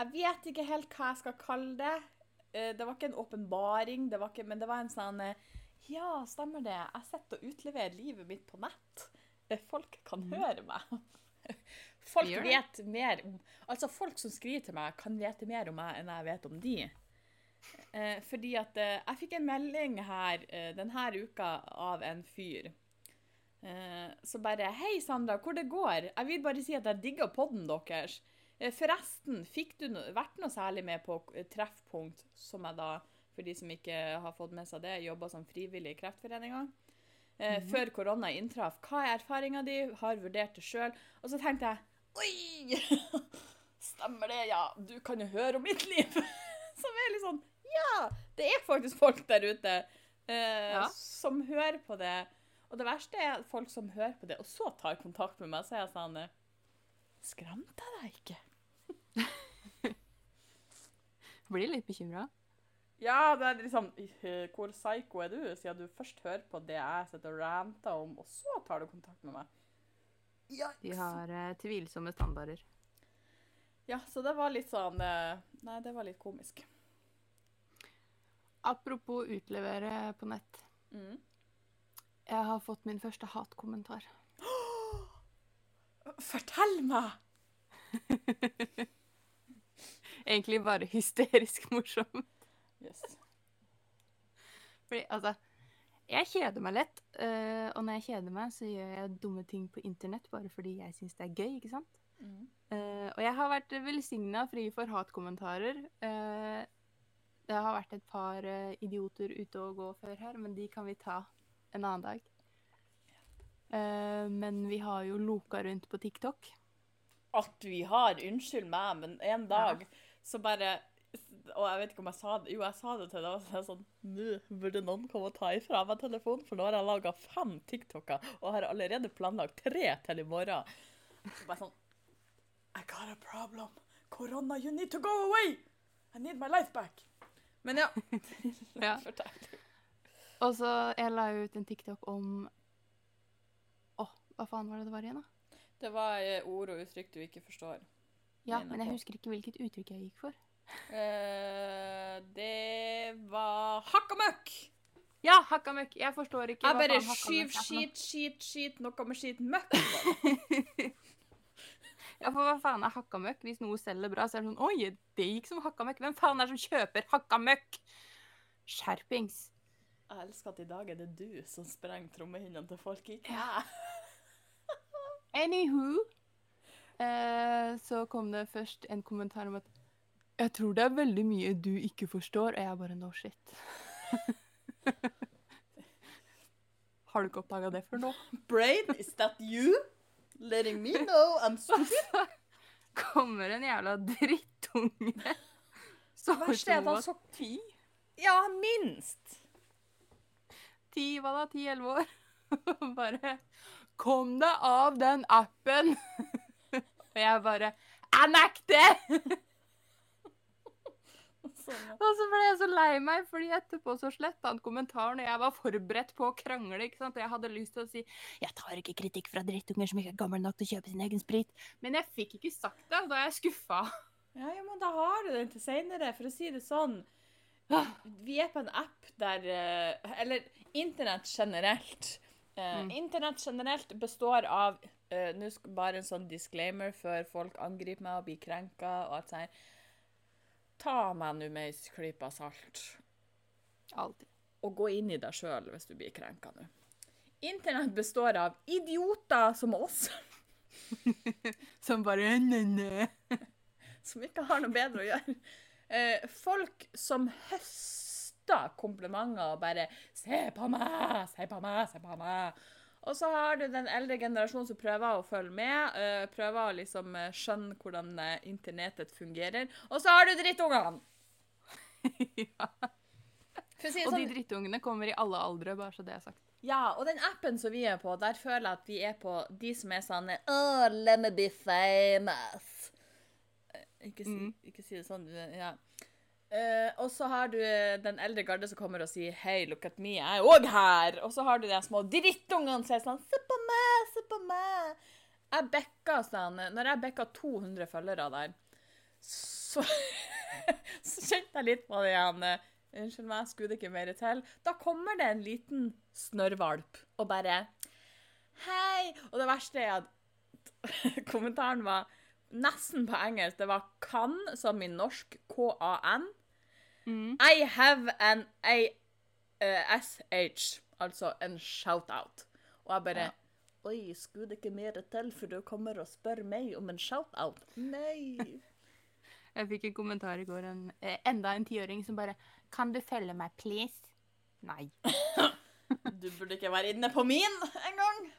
A: Jeg vet ikke helt hva jeg skal kalle det. Eh, Det var ikke en åpenbaring, det var ikke, men det var en sånn eh, Ja, stemmer det. Jeg sitter og utleverer livet mitt på nett. Eh, Folk kan høre meg. [LAUGHS] Folk vet mer om Altså, folk som skriver til meg, kan vite mer om meg enn jeg vet om de. Eh, fordi at jeg fikk en melding her denne uka av en fyr. Eh, så bare Hei, Sandra, hvor det går? Jeg vil bare si at jeg digger podden deres. Eh, forresten, fikk du no vært noe særlig med på Treffpunkt, som jeg da, for de som ikke har fått med seg det, jobba som frivillig i Kreftforeninga? Eh, Før korona inntraff. Hva er erfaringa di? Har vurdert det sjøl. Og så tenkte jeg Oi! [LAUGHS] Stemmer det, ja. Du kan jo høre om mitt liv. [LAUGHS] Som er litt sånn Ja! Det er faktisk folk der ute eh,
B: Ja.
A: som hører på det. Og det verste er folk som hører på det, og så tar kontakt med meg, så er jeg sånn Skremte jeg deg ikke? [LAUGHS]
B: Blir litt bekymra.
A: Ja, det er liksom eh, Hvor psycho er du, siden du først hører på det jeg sitter og ranter om, og så tar du kontakt med meg?
B: De har eh, tvilsomme standarder.
A: Ja, så det var litt sånn eh, Nei, det var litt komisk.
B: Apropos utlevere på nett.
A: Mm.
B: Jeg har fått min første hatkommentar.
A: Fortell meg! [LAUGHS]
B: Egentlig bare hysterisk morsom.
A: Yes.
B: Fordi, altså, jeg kjeder meg lett, eh, og når jeg kjeder meg, så gjør jeg dumme ting på internett bare fordi jeg syns det er gøy, ikke sant?
A: Mm.
B: Eh, og jeg har vært velsigna fri for hatkommentarer. Eh, det har vært et par idioter ute og gå før her, men de kan vi ta en annen dag. Eh, men vi har jo loka rundt på TikTok.
A: At vi har Unnskyld meg, men en dag så bare Og jeg vet ikke om jeg sa det Jo, jeg sa det til deg. Og så sånn Nå burde noen komme og ta ifra meg telefonen, for nå har jeg laga fem TikToker og har allerede planlagt tre til i morgen. Så bare sånn I got a problem. Korona, you need to go away! I need my life back. Men ja. [LAUGHS]
B: Ja. Og så jeg la ut en TikTok om hva faen var det det var igjen, da?
A: Det var eh, ord og uttrykk du ikke forstår.
B: Ja, men jeg husker ikke hvilket uttrykk jeg gikk for.
A: Uh, det var hakka møkk!
B: Ja, hakka møkk. Jeg forstår ikke
A: Jeg bare skyv, skit, skit, skit, noe med skit, møkk. [LAUGHS]
B: Ja, for hva faen er hakka møkk? Hvis noe selger bra, så er det sånn Oi, det gikk som hakka møkk. Hvem faen er det som kjøper hakka møkk? Skjerpings.
A: Jeg elsker at i dag er det du som sprenger trommehinnene til folk, ikke jeg.
B: Anywho eh, Så kom det først en kommentar om at Jeg tror det er veldig mye du ikke forstår. Og jeg bare no shit. [LAUGHS] Har du ikke oppdaga det før nå? [LAUGHS]
A: Brain, is that you? Letting me know I'm stupid. [LAUGHS]
B: Kommer en jævla drittunge. Så
A: Verst er at han så ti. Ja, minst.
B: ti, hva da? Ti-elleve år. Bare Kom deg av den appen! [LAUGHS] Og jeg bare Jeg nekter!
A: Sånn.
B: Og så ble jeg så lei meg, fordi etterpå så sletta han kommentaren, og jeg var forberedt på å krangle. ikke sant? Jeg hadde lyst til å si 'Jeg tar ikke kritikk fra drittunger som ikke er gamle nok til å kjøpe sin egen sprit', men jeg fikk ikke sagt det, da er jeg skuffa.
A: Ja, ja, men da har du den til seinere, for å si det sånn. Vi er på en app der eh, Eller internett generelt.
B: Mm.
A: Internett generelt består av uh, Nå bare en sånn disclaimer før folk angriper meg og blir krenka og alt sånt. Ta meg nå med ei klype salt,
B: Alltid.
A: og gå inn i deg sjøl hvis du blir krenka nå. Internett består av idioter som oss, [LAUGHS]
B: Som bare [LAUGHS]
A: som ikke har noe bedre å gjøre. Uh, folk som høster komplimenter og bare 'Se på meg! Se på meg! Se på meg!' Og så har du den eldre generasjonen som prøver å følge med, eh, prøver å liksom eh, skjønne hvordan eh, internettet fungerer. Og så har du drittungene! [LAUGHS]
B: ja.
A: Si
B: Og de
A: sånn,
B: drittungene kommer i alle aldre, bare så det er sagt.
A: ja, og den appen som vi er på, der føler jeg at vi er på de som er sånn Oh, let me be famous. Ikke si,
B: Mm.
A: ikke si det sånn, ja. Eh, og så har du eh, den eldre garde som kommer og sier 'Hei, look at me, jeg er òg her'. Og så har du de små drittungene som er sånn 'Se på meg, se på meg'. Jeg bekka sånn Når jeg bekka 200 følgere der, så [LAUGHS] Så kjente jeg litt på det igjen. Unnskyld meg, skulle det ikke mer til? Da kommer det en liten snørrvalp og bare Hei! Og det verste er at [LAUGHS] kommentaren var nesten på engelsk. Det var kan, som i norsk, K-A-N.
B: Mm.
A: I have an A-S-H, altså en shout-out. Og jeg bare
B: Ja.
A: Oi, skulle det ikke mer til, for du kommer og spør meg om en shout-out? Nei. [LAUGHS]
B: Jeg fikk en kommentar i går, en, eh, enda en tiåring som bare 'Kan du følge meg, please?' Nei. [LAUGHS]
A: Du burde ikke være inne på min engang.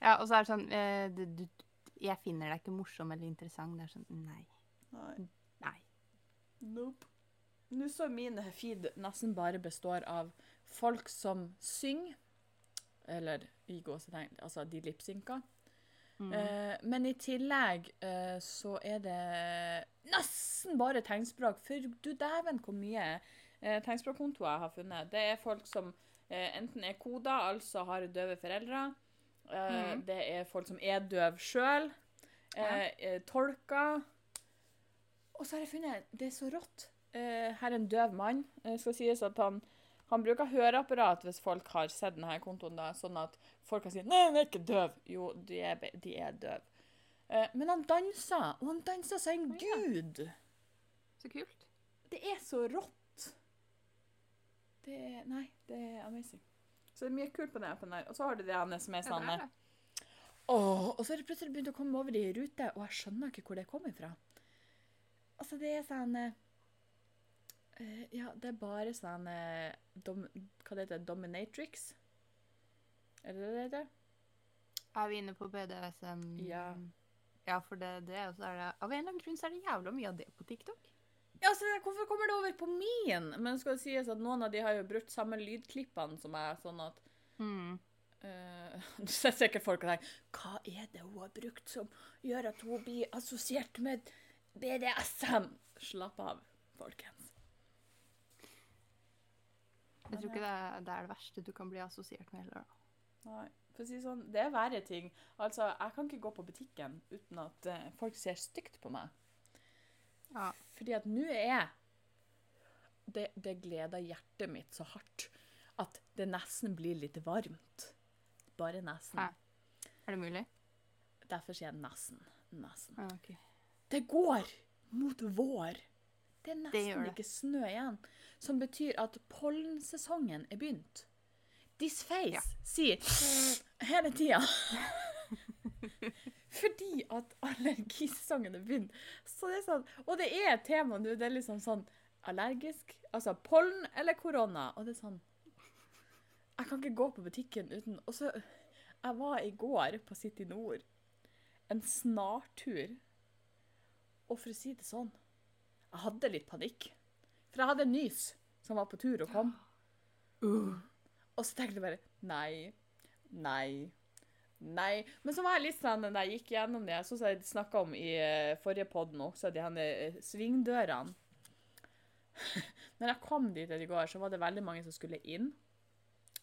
B: Ja, og så er det sånn eh, du, du, 'Jeg finner deg ikke morsom eller interessant.' Det er sånn Nei.
A: Nei.
B: Nei.
A: Nope. Nå så min feed nesten bare består av folk som synger, eller i gåsetegn, altså de lipsynker.
B: Mm.
A: Eh, men i tillegg eh, så er det nesten bare tegnspråk, for du dæven hvor mye eh, tegnspråkkontoer jeg har funnet. Det er folk som eh, enten er koda, altså har døve foreldre. Eh,
B: Mhm.
A: Det er folk som er døv sjøl.
B: Ja.
A: Eh, tolker. Og så har jeg funnet Det er så rått. Eh, her er en døv mann. Det skal sies at han, han bruker høreapparat hvis folk har sett denne kontoen, da, sånn at folk kan si 'Nei, han er ikke døv'. Jo, de er, de er døv. Eh, men han danser, og han danser som en
B: ja.
A: gud.
B: Så kult.
A: Det er så rått. Det er Nei, det er amazing. Så det er mye kult på den appen der. Og så har du det ene som er
B: Ja,
A: sånn
B: det.
A: Åh, og så er det plutselig begynt å komme over i rute, og jeg skjønner ikke hvor det kommer fra. Altså, det er sånn eh, Ja, det er bare sånn uh, dom, Hva det heter Dominatrix? Er det det det heter?
B: Er vi inne på BDSM?
A: Ja.
B: Ja, for det, det er det Av en eller annen grunn så er det jævla mye av det på TikTok.
A: Ja, så det- Hvorfor kommer det over på min? Men skal det sies at noen av de har jo brukt samme lydklippene som meg, sånn at
B: Mm.
A: eh, [LAUGHS] Du ser sikkert folk og tenker Hva er det hun har brukt som gjør at hun blir assosiert med BDSM? Slapp av, folkens.
B: Jeg tror ikke det er, det er det verste du kan bli assosiert med heller. da.
A: Nei. For å si det sånn, det er verre ting. Altså, Jeg kan ikke gå på butikken uten at eh, folk ser stygt på meg.
B: Ja.
A: Fordi at nå er jeg det, det gleder hjertet mitt så hardt at det nesten blir litt varmt. Bare nesten.
B: Hæ? Er det mulig?
A: Derfor sier jeg nesten. Nesten.
B: Ja, okay.
A: Det går mot vår. Det er nesten
B: det det.
A: ikke snø igjen. Som betyr at pollensesongen er begynt. This face
B: Ja.
A: sier [SNIFFS] hele tida. [LAUGHS] Fordi at allergisesongen er begynt. Så det er sånn, og det er et tema nå. Det er liksom sånn allergisk, altså pollen eller korona. Og det er sånn Jeg kan ikke gå på butikken uten Og så Jeg var i går på City Nord. En snartur. Og for å si det sånn Jeg hadde litt panikk. For jeg hadde en nys som var på tur og kom.
B: Uh.
A: Og så tenkte jeg bare Nei. Nei. Nei. Men så var jeg litt sånn da jeg gikk gjennom det, sånn som jeg snakka om i eh, forrige pod nå, så de her eh, svingdørene. [LAUGHS] Når jeg kom dit i går, så var det veldig mange som skulle inn.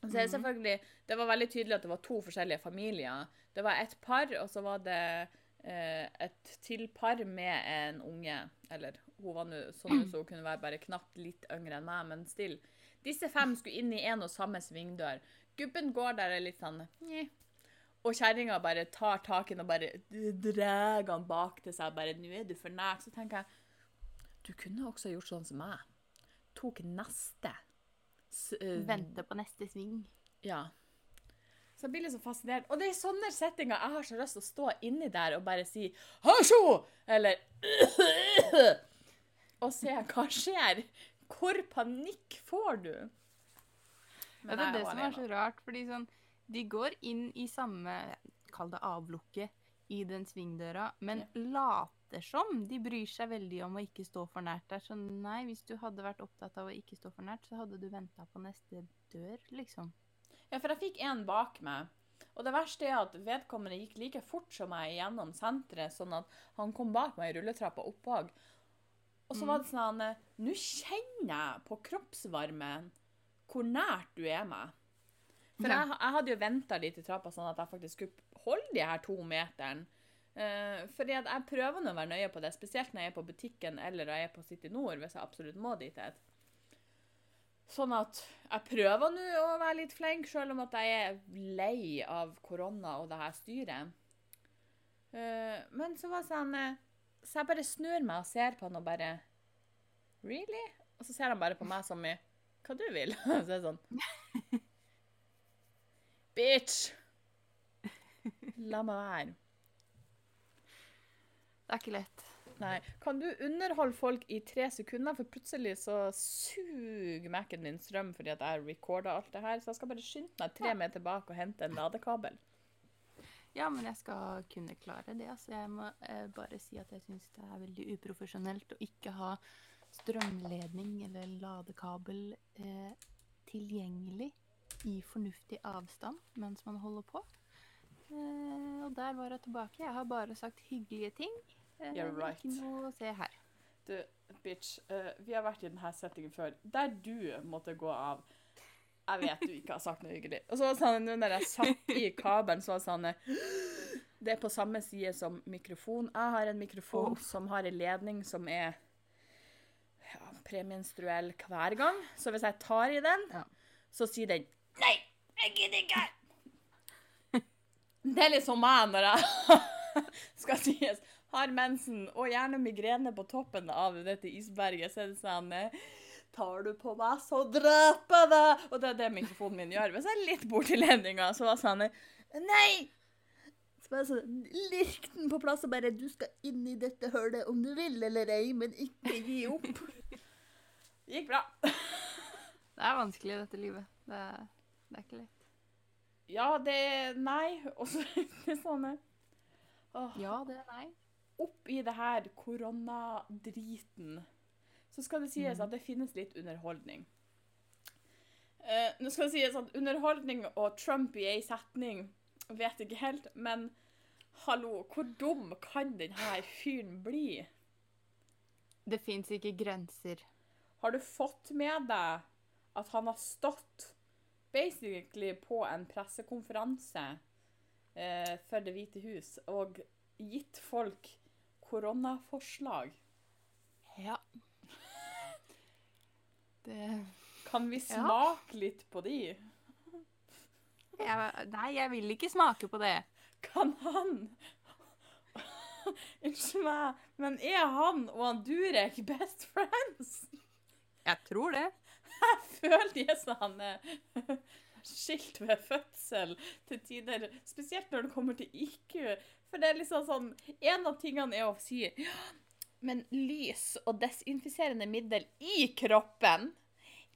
A: Så det
B: Mhm.
A: selvfølgelig, det var veldig tydelig at det var to forskjellige familier. Det var et par, og så var det et til par med en unge. Eller hun var nå sånn som hun kunne være bare knapt litt yngre enn meg, men still. Disse fem skulle inn i en og samme svingdør. Gubben går der er litt sånn Nye. Og kjerringa bare tar tak i ham og bare drar han bak til seg. bare, 'Nå er du for nært.' Så tenker jeg du kunne også gjort sånn som meg. Tok neste. S eh,
B: Vente på neste sving.
A: Ja. Så jeg blir litt så fascinert. Og det er i sånne settinger jeg har så lyst til å stå inni der og bare si 'Hasjo!' eller [CLEARS THROAT] Og se hva skjer. Hvor panikk får du?
B: Ja, det er det som er så rart, fordi sånn De går inn i samme Kall det avlukket i den svingdøra, men later som de bryr seg veldig om å ikke stå for nært der. Så nei, hvis du hadde vært opptatt av å ikke stå for nært, så hadde du venta på neste dør, liksom.
A: Ja, for jeg fikk en bak meg. Og det verste er at vedkommende gikk like fort som meg gjennom senteret, sånn at han kom bak meg i rulletrappa opp. Og så var det sånn at Nå kjenner jeg på kroppsvarmen hvor nært du er meg. For jeg, jeg hadde jo venta litt i trappa, sånn at jeg faktisk skulle holde de her to meteren. Uh, fordi at jeg prøver å være nøye på det, spesielt når jeg er på butikken eller jeg er på City Nord, hvis jeg absolutt må dit. et. Sånn at jeg prøver nå å være litt flink, selv om at jeg er lei av korona og det her styret. Eh, men så var det sånn eh, Så jeg bare snur meg og ser på han og bare Really? Og så ser han bare på meg som i Hva du vil? [LAUGHS] så er det sånn Bitch! La meg være.
B: Det er ikke lett.
A: Nei. Kan du underholde folk i tre sekunder, for plutselig så suger Mac-en min strøm fordi at jeg recorder alt det her, så jeg skal bare skynde meg tre meter bak og hente en ladekabel.
B: Ja, men jeg skal kunne klare det. Altså, jeg må eh, bare si at jeg syns det er veldig uprofesjonelt å ikke ha strømledning eller ladekabel eh, tilgjengelig i fornuftig avstand mens man holder på. Eh, og der var jeg tilbake. Jeg har bare sagt hyggelige ting. Eh,
A: You're right.
B: Ikke noe å se her.
A: Du, bitch, uh, vi har vært i denne settingen før, der du måtte gå av. Jeg vet du ikke har sagt noe hyggelig. Og så var sånn, nå når jeg satt i kabelen, så var det sånn eh, Det er på samme side som mikrofon. Jeg har en mikrofon
B: oh.
A: som har en ledning som er ja, premenstruell hver gang. Så hvis jeg tar i den,
B: Ja.
A: så sier den Nei, jeg gidder ikke! Det er litt som meg når jeg [LAUGHS] skal sies har mensen og gjerne migrene på toppen av dette isberget. Så er det sånn eh, Tar du på meg, så dreper jeg deg! Og det er det mikrofonen min gjør. Hvis jeg er litt borti ledninga, så var det sånn eh, Nei! Så bare sånn, Lirk den på plass og bare Du skal inn i dette hullet om du vil eller ei, men ikke gi opp. Det gikk bra.
B: Det er vanskelig, dette livet. Det er, det er ikke lett.
A: Ja, det Nei. Og så det er sånn eh, åh.
B: Ja, det er nei.
A: Oppi det her koronadriten, så skal det sies at det finnes litt underholdning. Eh, nå skal det sies at underholdning og Trump i ei setning vet ikke helt, men hallo, hvor dum kan denne fyren bli?
B: Det fins ikke grenser.
A: Har du fått med deg at han har stått basically på en pressekonferanse eh, for Det hvite hus og gitt folk koronaforslag?
B: Ja. [LAUGHS] Det
A: Kan vi
B: Ja.
A: smake litt på de? [LAUGHS]
B: jeg, Nei, jeg vil ikke smake på det.
A: Kan han [LAUGHS] Unnskyld meg, men er han og han Durek best friends?
B: Jeg tror det.
A: Jeg føler de er sånn skilt ved fødsel til tider. Spesielt når det kommer til IQ. For det er liksom sånn En av tingene er å si ja, men lys og desinfiserende middel i kroppen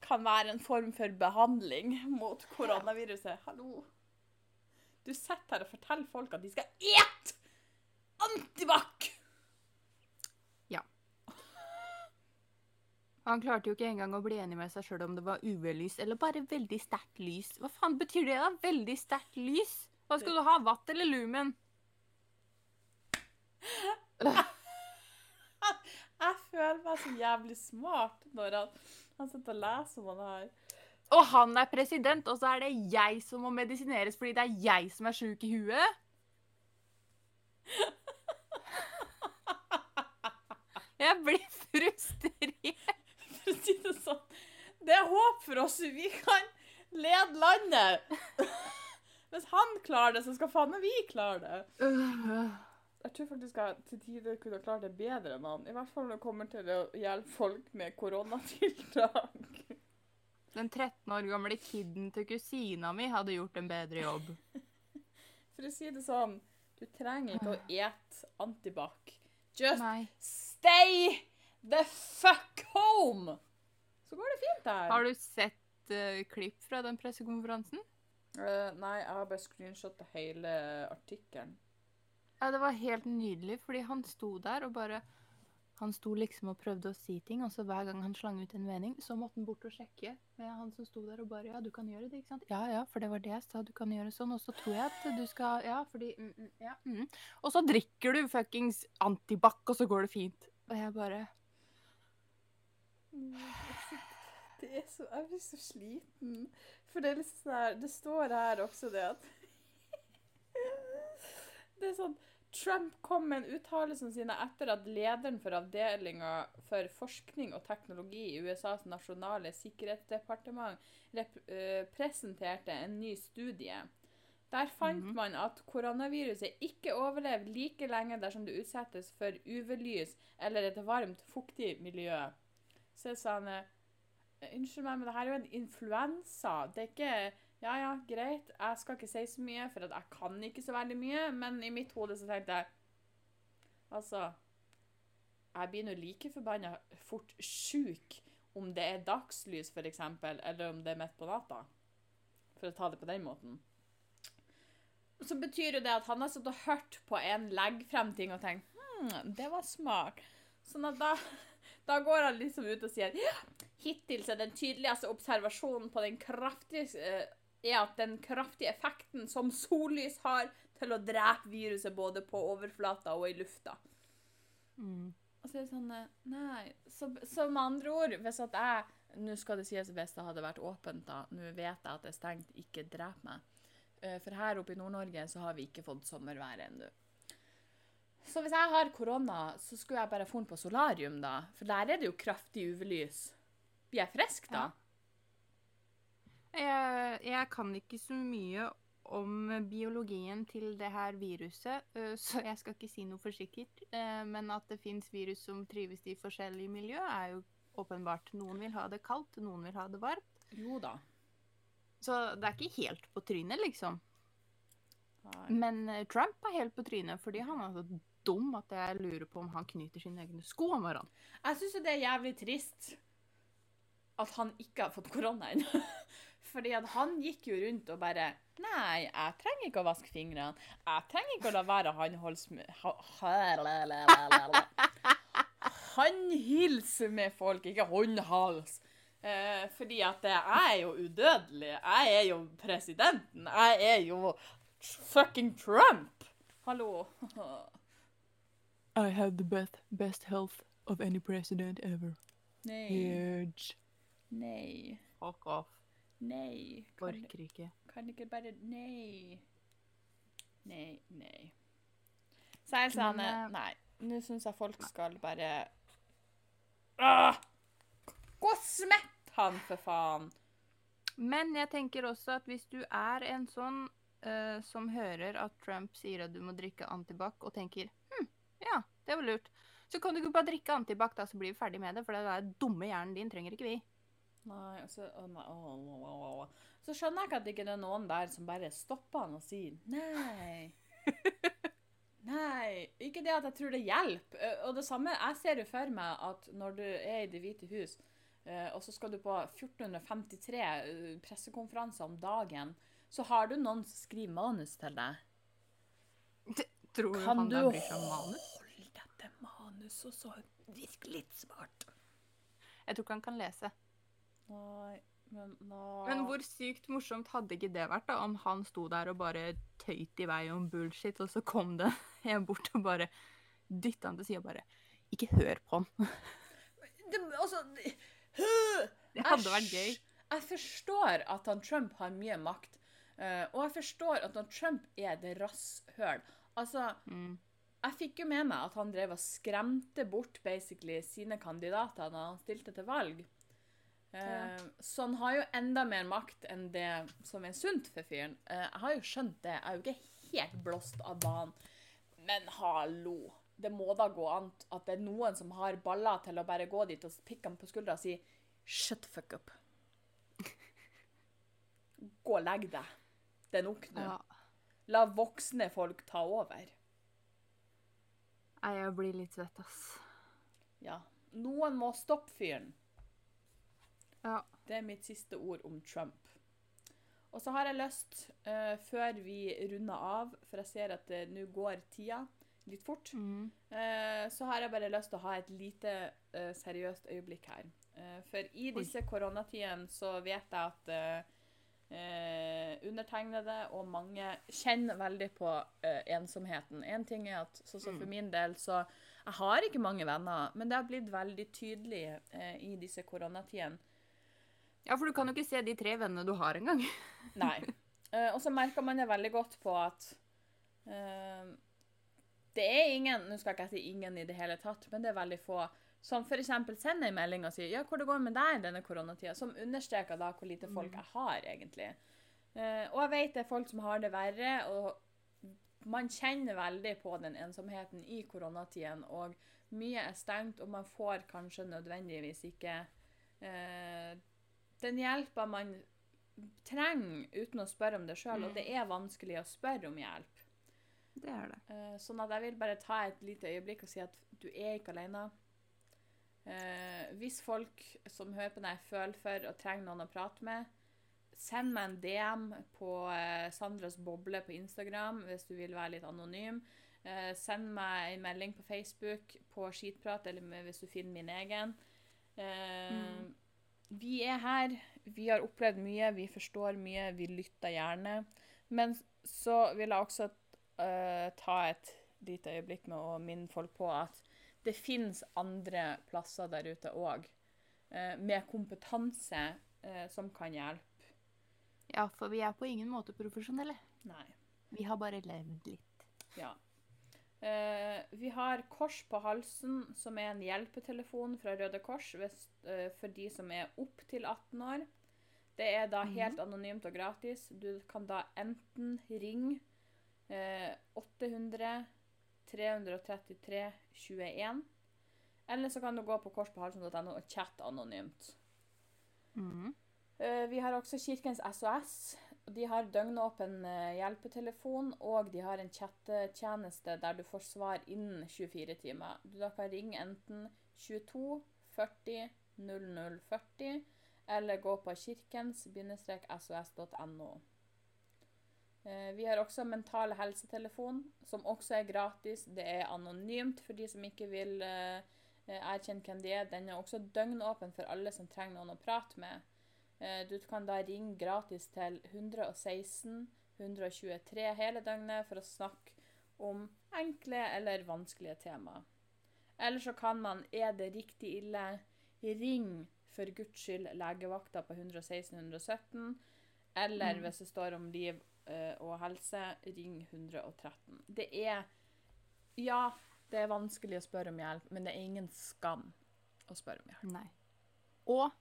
A: kan være en form for behandling mot koronaviruset. Hallo? Du sitter her og forteller folk at de skal ete antibac!
B: Han klarte jo ikke engang å bli enig med seg sjøl om det var UV-lys eller bare veldig sterkt lys. Hva faen betyr det, da? Veldig sterkt lys? Hva skal du ha? Watt eller lumen?
A: Jeg føler meg så jævlig smart når han, han sitter og leser om han her.
B: Og han er president, og så er det jeg som må medisineres fordi det er jeg som er sjuk i huet? Jeg blir frustrert.
A: For å si det sånn. Det er håp for oss. Vi kan lede landet. Hvis han klarer det, så skal faen meg vi klare det. Jeg tror faktisk jeg til tider kunne klart det bedre enn han. I hvert fall når det kommer til å hjelpe folk med koronatiltak.
B: Den 13 år gamle kiden til kusina mi hadde gjort en bedre jobb. [LAUGHS]
A: For å si det sånn, du trenger ikke å ete antibac. Just
B: Nei.
A: stay the fuck home! Så går det fint der.
B: Har du sett eh, klipp fra den pressekonferansen?
A: Uh, nei, jeg har bare screenshotta hele artikkelen.
B: Ja, det var helt nydelig, fordi han sto der og bare Han sto liksom og prøvde å si ting, og så hver gang han slang ut en mening, så måtte han bort og sjekke med han som sto der og bare Ja, du kan gjøre det, ikke sant? Ja, ja, for det var det jeg sa, du kan gjøre sånn, og så tror jeg at du skal Ja, fordi mm, mm, Ja. Mm. Og så drikker du fuckings antibac, og så går det fint. Og jeg bare [LAUGHS]
A: Det er så, jeg blir så sliten. For det er liksom sånn her Det står her også det at [LAUGHS] Det er sånn Trump kom med en uttalelse sine etter at lederen for avdelinga for forskning og teknologi i USAs nasjonale sikkerhetsdepartement eh, presenterte en ny studie. Der fant
B: Mhm.
A: man at koronaviruset ikke overlever like lenge dersom det utsettes for UV-lys eller et varmt, fuktig miljø. Så sa sånn eh, Unnskyld meg, men det her er jo en influensa. Det er ikke Ja, ja, greit, jeg skal ikke si så mye, for jeg kan ikke så veldig mye, men i mitt hode så tenkte jeg Altså Jeg blir nå like forbanna fort sjuk om det er dagslys, eksempel, eller om det er midt på natta. For å ta det på den måten. Så betyr jo det at han har satt og hørt på en legge frem ting og tenkt hm, det var smart. Sånn at da, da går han liksom ut og sier ja, Hittil er den tydeligste observasjonen på den kraftige eh, er at den kraftige effekten som sollys har til å drepe viruset både på overflata og i lufta.
B: mm.
A: Og så er det sånn eh, Nei. Så, så med andre ord, hvis at jeg Nå skal det sies hvis det hadde vært åpent, da. Nå vet jeg at det er stengt. Ikke drep meg. Eh, For her oppe i Nord-Norge så har vi ikke fått sommervær ennå. Så hvis jeg har korona, så skulle jeg bare funnet på solarium, da. For der er det jo kraftig UV-lys. Blir jeg frisk da?
B: Jeg, jeg kan ikke så mye om biologien til det her viruset, så jeg skal ikke si noe for sikkert. Men at det fins virus som trives i forskjellige miljø, er jo åpenbart. Noen vil ha det kaldt, noen vil ha det varmt.
A: Jo da.
B: Så det er ikke helt på trynet, liksom.
A: Nei.
B: Men Trump er helt på trynet fordi han er så dum at jeg lurer på om han knyter sine egne sko om morgenen.
A: Jeg syns det er jævlig trist at han ikke har fått korona ennå. [LAUGHS] Fordi at han gikk jo rundt og bare Nei, jeg trenger ikke å vaske fingrene. Jeg trenger ikke å la være å håndholds... Håndhilse med folk, ikke håndhals. Eh, fordi at jeg er jo udødelig. Jeg er jo presidenten. Jeg er jo fucking Trump. Hallo.
B: I have the best, best health of any president ever.
A: Nei.
B: Huge.
A: Nei.
B: Fuck off.
A: Nei. Kan,
B: Orker ikke.
A: kan ikke bare Nei. Nei, nei. Så jeg sa
B: Men, eh,
A: Nei. Nå syns jeg folk skal bare ah! Gå og smett han, for faen!
B: Men jeg tenker også at hvis du er en sånn uh, som hører at Trump sier at du må drikke antibac, og tenker hm, ja, det var lurt, så kan du ikke bare drikke antibac, da, så blir vi ferdig med det, for det der dumme hjernen din trenger ikke vi.
A: Nei, altså å, nei, å, å. Så skjønner jeg ikke at det ikke er noen der som bare stopper han og sier nei. [LAUGHS] Nei. Ikke det at jeg tror det hjelper. Eh, Og det samme, jeg ser jo for meg at når du er i Det hvite hus, eh, og så skal du på 1453 eh, pressekonferanser om dagen, så har du noen som skriver manus til deg.
B: Tror du
A: Kan
B: han
A: du
B: der bryr seg om manus?
A: dette manuset og så virke litt smart?
B: Jeg tror ikke han kan lese.
A: Nei, men nei.
B: Men hvor sykt morsomt hadde ikke det vært da, om han sto der og bare tøyt i vei om bullshit, og så kom det [LAUGHS] en bort og bare dytta han til sida og bare ikke hør på han.
A: Det, altså det,
B: Det hadde vært gøy.
A: Jeg forstår at han Trump har mye makt, eh, og jeg forstår at han Trump er et rasshøl. Altså,
B: Mm.
A: jeg fikk jo med meg at han drev og skremte bort basically sine kandidater da han stilte til valg. Eh,
B: Ja.
A: Så han har jo enda mer makt enn det som er sunt for fyren. Eh, jeg har jo skjønt det. Jeg er jo ikke helt blåst av banen. Men hallo. Det må da gå an at det er noen som har baller til å bare gå dit og pikke ham på skuldra og si Shut the fuck up. Gå og legg deg. Det er nok nå.
B: Ja.
A: La voksne folk ta over.
B: Jeg blir litt svett, ass.
A: Ja. Noen må stoppe fyren.
B: Ja.
A: Det er mitt siste ord om Trump. Og så har jeg lyst, uh, før vi runder av, for jeg ser at det nå går tida litt fort,
B: Mm.
A: uh, så har jeg bare lyst til å ha et lite seriøst øyeblikk her. For i disse koronatidene så vet jeg at undertegnede og mange kjenner veldig på ensomheten. En ting er at sånn som for min del, så jeg har ikke mange venner, men det har blitt veldig tydelig i disse koronatidene.
B: Ja, for du kan jo ikke se de tre vennene du har engang. [LAUGHS]
A: Nei. Uh, og så merker man det veldig godt på at uh, det er ingen Nå skal jeg ikke si ingen i det hele tatt, men det er veldig få som f.eks. sender en melding og sier ja, hvor det går med deg i denne koronatida, som understreker da hvor lite folk jeg har, egentlig. Uh, og jeg vet det er folk som har det verre, og man kjenner veldig på den ensomheten i koronatiden, og mye er stengt, og man får kanskje nødvendigvis ikke eh, den hjelpa man trenger uten å spørre om det sjøl, og det er vanskelig å spørre om hjelp.
B: Det er det.
A: Uh, sånn at jeg vil bare ta et lite øyeblikk og si at du er ikke alene. Uh, hvis folk som hører på deg, føler for og trenger noen å prate med, send meg en DM på uh, Sandras boble på Instagram hvis du vil være litt anonym. Uh, send meg en melding på Facebook på Skitprat, eller med, hvis du finner min egen. Eh, Vi er her. Vi har opplevd mye, vi forstår mye, vi lytter gjerne. Men så vil jeg også uh, ta et lite øyeblikk med å minne folk på at det finnes andre plasser der ute òg, med kompetanse uh, som kan hjelpe.
B: Ja, for vi er på ingen måte profesjonelle.
A: Nei.
B: Vi har bare levd litt.
A: Ja. Eh, vi har Kors på halsen, som er en hjelpetelefon fra Røde Kors hvis, eh, for de som er opp til 18 år. Det er da helt anonymt og gratis. Du kan da enten ringe eh, 800 333 21, eller så kan du gå på korspåhalsen.no og chatte anonymt.
B: Mhm.
A: Eh, Vi har også Kirkens SOS. De har døgnåpen eh, hjelpetelefon, og de har en chattetjeneste der du får svar innen 24 timer. Du da kan ringe enten 22 40 00 40, eller gå på kirkens-sos.no. Eh, Vi har også Mental helsetelefon, som også er gratis. Det er anonymt for de som ikke vil eh, erkjenne hvem de er. Den er også døgnåpen for alle som trenger noen å prate med. Eh, Du kan da ringe gratis til 116 123 hele døgnet for å snakke om enkle eller vanskelige temaer. Eller så kan man, er det riktig ille, ring for guds skyld legevakta på 116 117. Eller hvis det står om liv eh, og helse, ring 113. Det er Ja, det er vanskelig å spørre om hjelp, men det er ingen skam å spørre om hjelp.
B: Nei. Og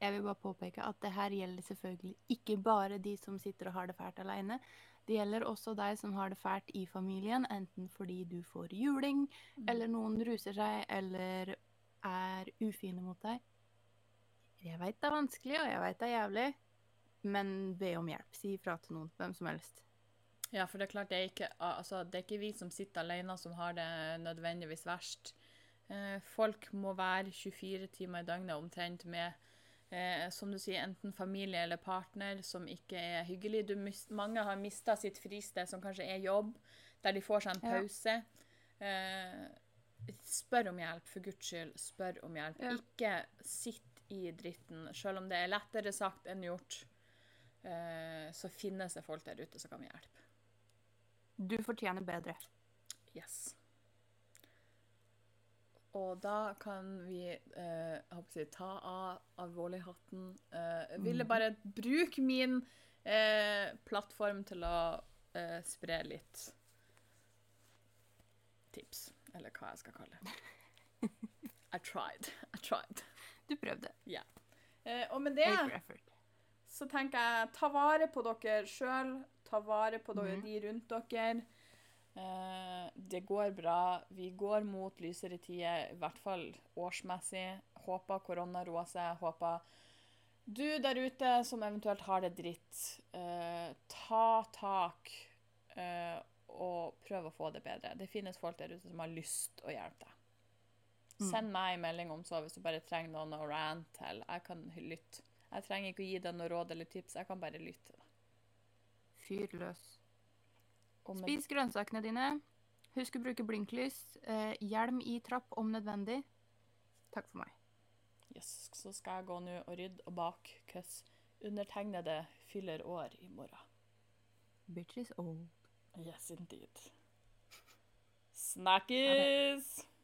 B: jeg vil bare påpeke at det her gjelder selvfølgelig ikke bare de som sitter og har det fælt alene. Det gjelder også deg som har det fælt i familien, enten fordi du får juling, eller noen ruser seg, eller er ufine mot deg. Jeg veit det er vanskelig, og jeg veit det er jævlig, men be om hjelp. Si ifra til noen, hvem som helst.
A: Ja, for det er klart det er ikke, altså, det er ikke vi som sitter alene som har det nødvendigvis verst. Eh, folk må være 24 timer i døgnet omtrent med, eh, som du sier, enten familie eller partner som ikke er hyggelig. Du mis mange har mista sitt fristed, som kanskje er jobb, der de får seg en
B: Ja.
A: pause. Eh, spør om hjelp, for guds skyld. Spør om hjelp.
B: Ja.
A: Ikke sitt i dritten, selv om det er lettere sagt enn gjort. Eh, så finnes det folk der ute som kan hjelpe.
B: Du fortjener bedre.
A: Yes. Og da kan vi eh, jeg håper ta av alvorlighatten. Eh, ville bare bruke min eh, plattform til å eh, spre litt tips, eller hva jeg skal kalle det. [LAUGHS] I tried. I tried.
B: Du prøvde.
A: Eh, og med det så tenker jeg ta vare på dere sjøl. Ta vare på dere,
B: Mhm.
A: de rundt dere. Eh, det går bra. Vi går mot lysere tider, i hvert fall årsmessig. Håper korona roer seg. Håper du der ute som eventuelt har det dritt, eh, ta tak eh, og prøv å få det bedre. Det finnes folk der ute som har lyst å hjelpe deg.
B: Mm.
A: Send meg en melding om så hvis du bare trenger noen å rant til. Jeg kan lytte. Jeg trenger ikke å gi deg noe råd eller tips, jeg kan bare lytte.
B: Fyr løs. Spis grønnsakene dine. Husk å bruke blinklys. Eh, hjelm i trapp om nødvendig. Takk for meg.
A: Yes, så skal jeg gå nå og rydde og bake, cause undertegnede fyller år i morgen.
B: Bitches old.
A: Yes, indeed. Snakkes!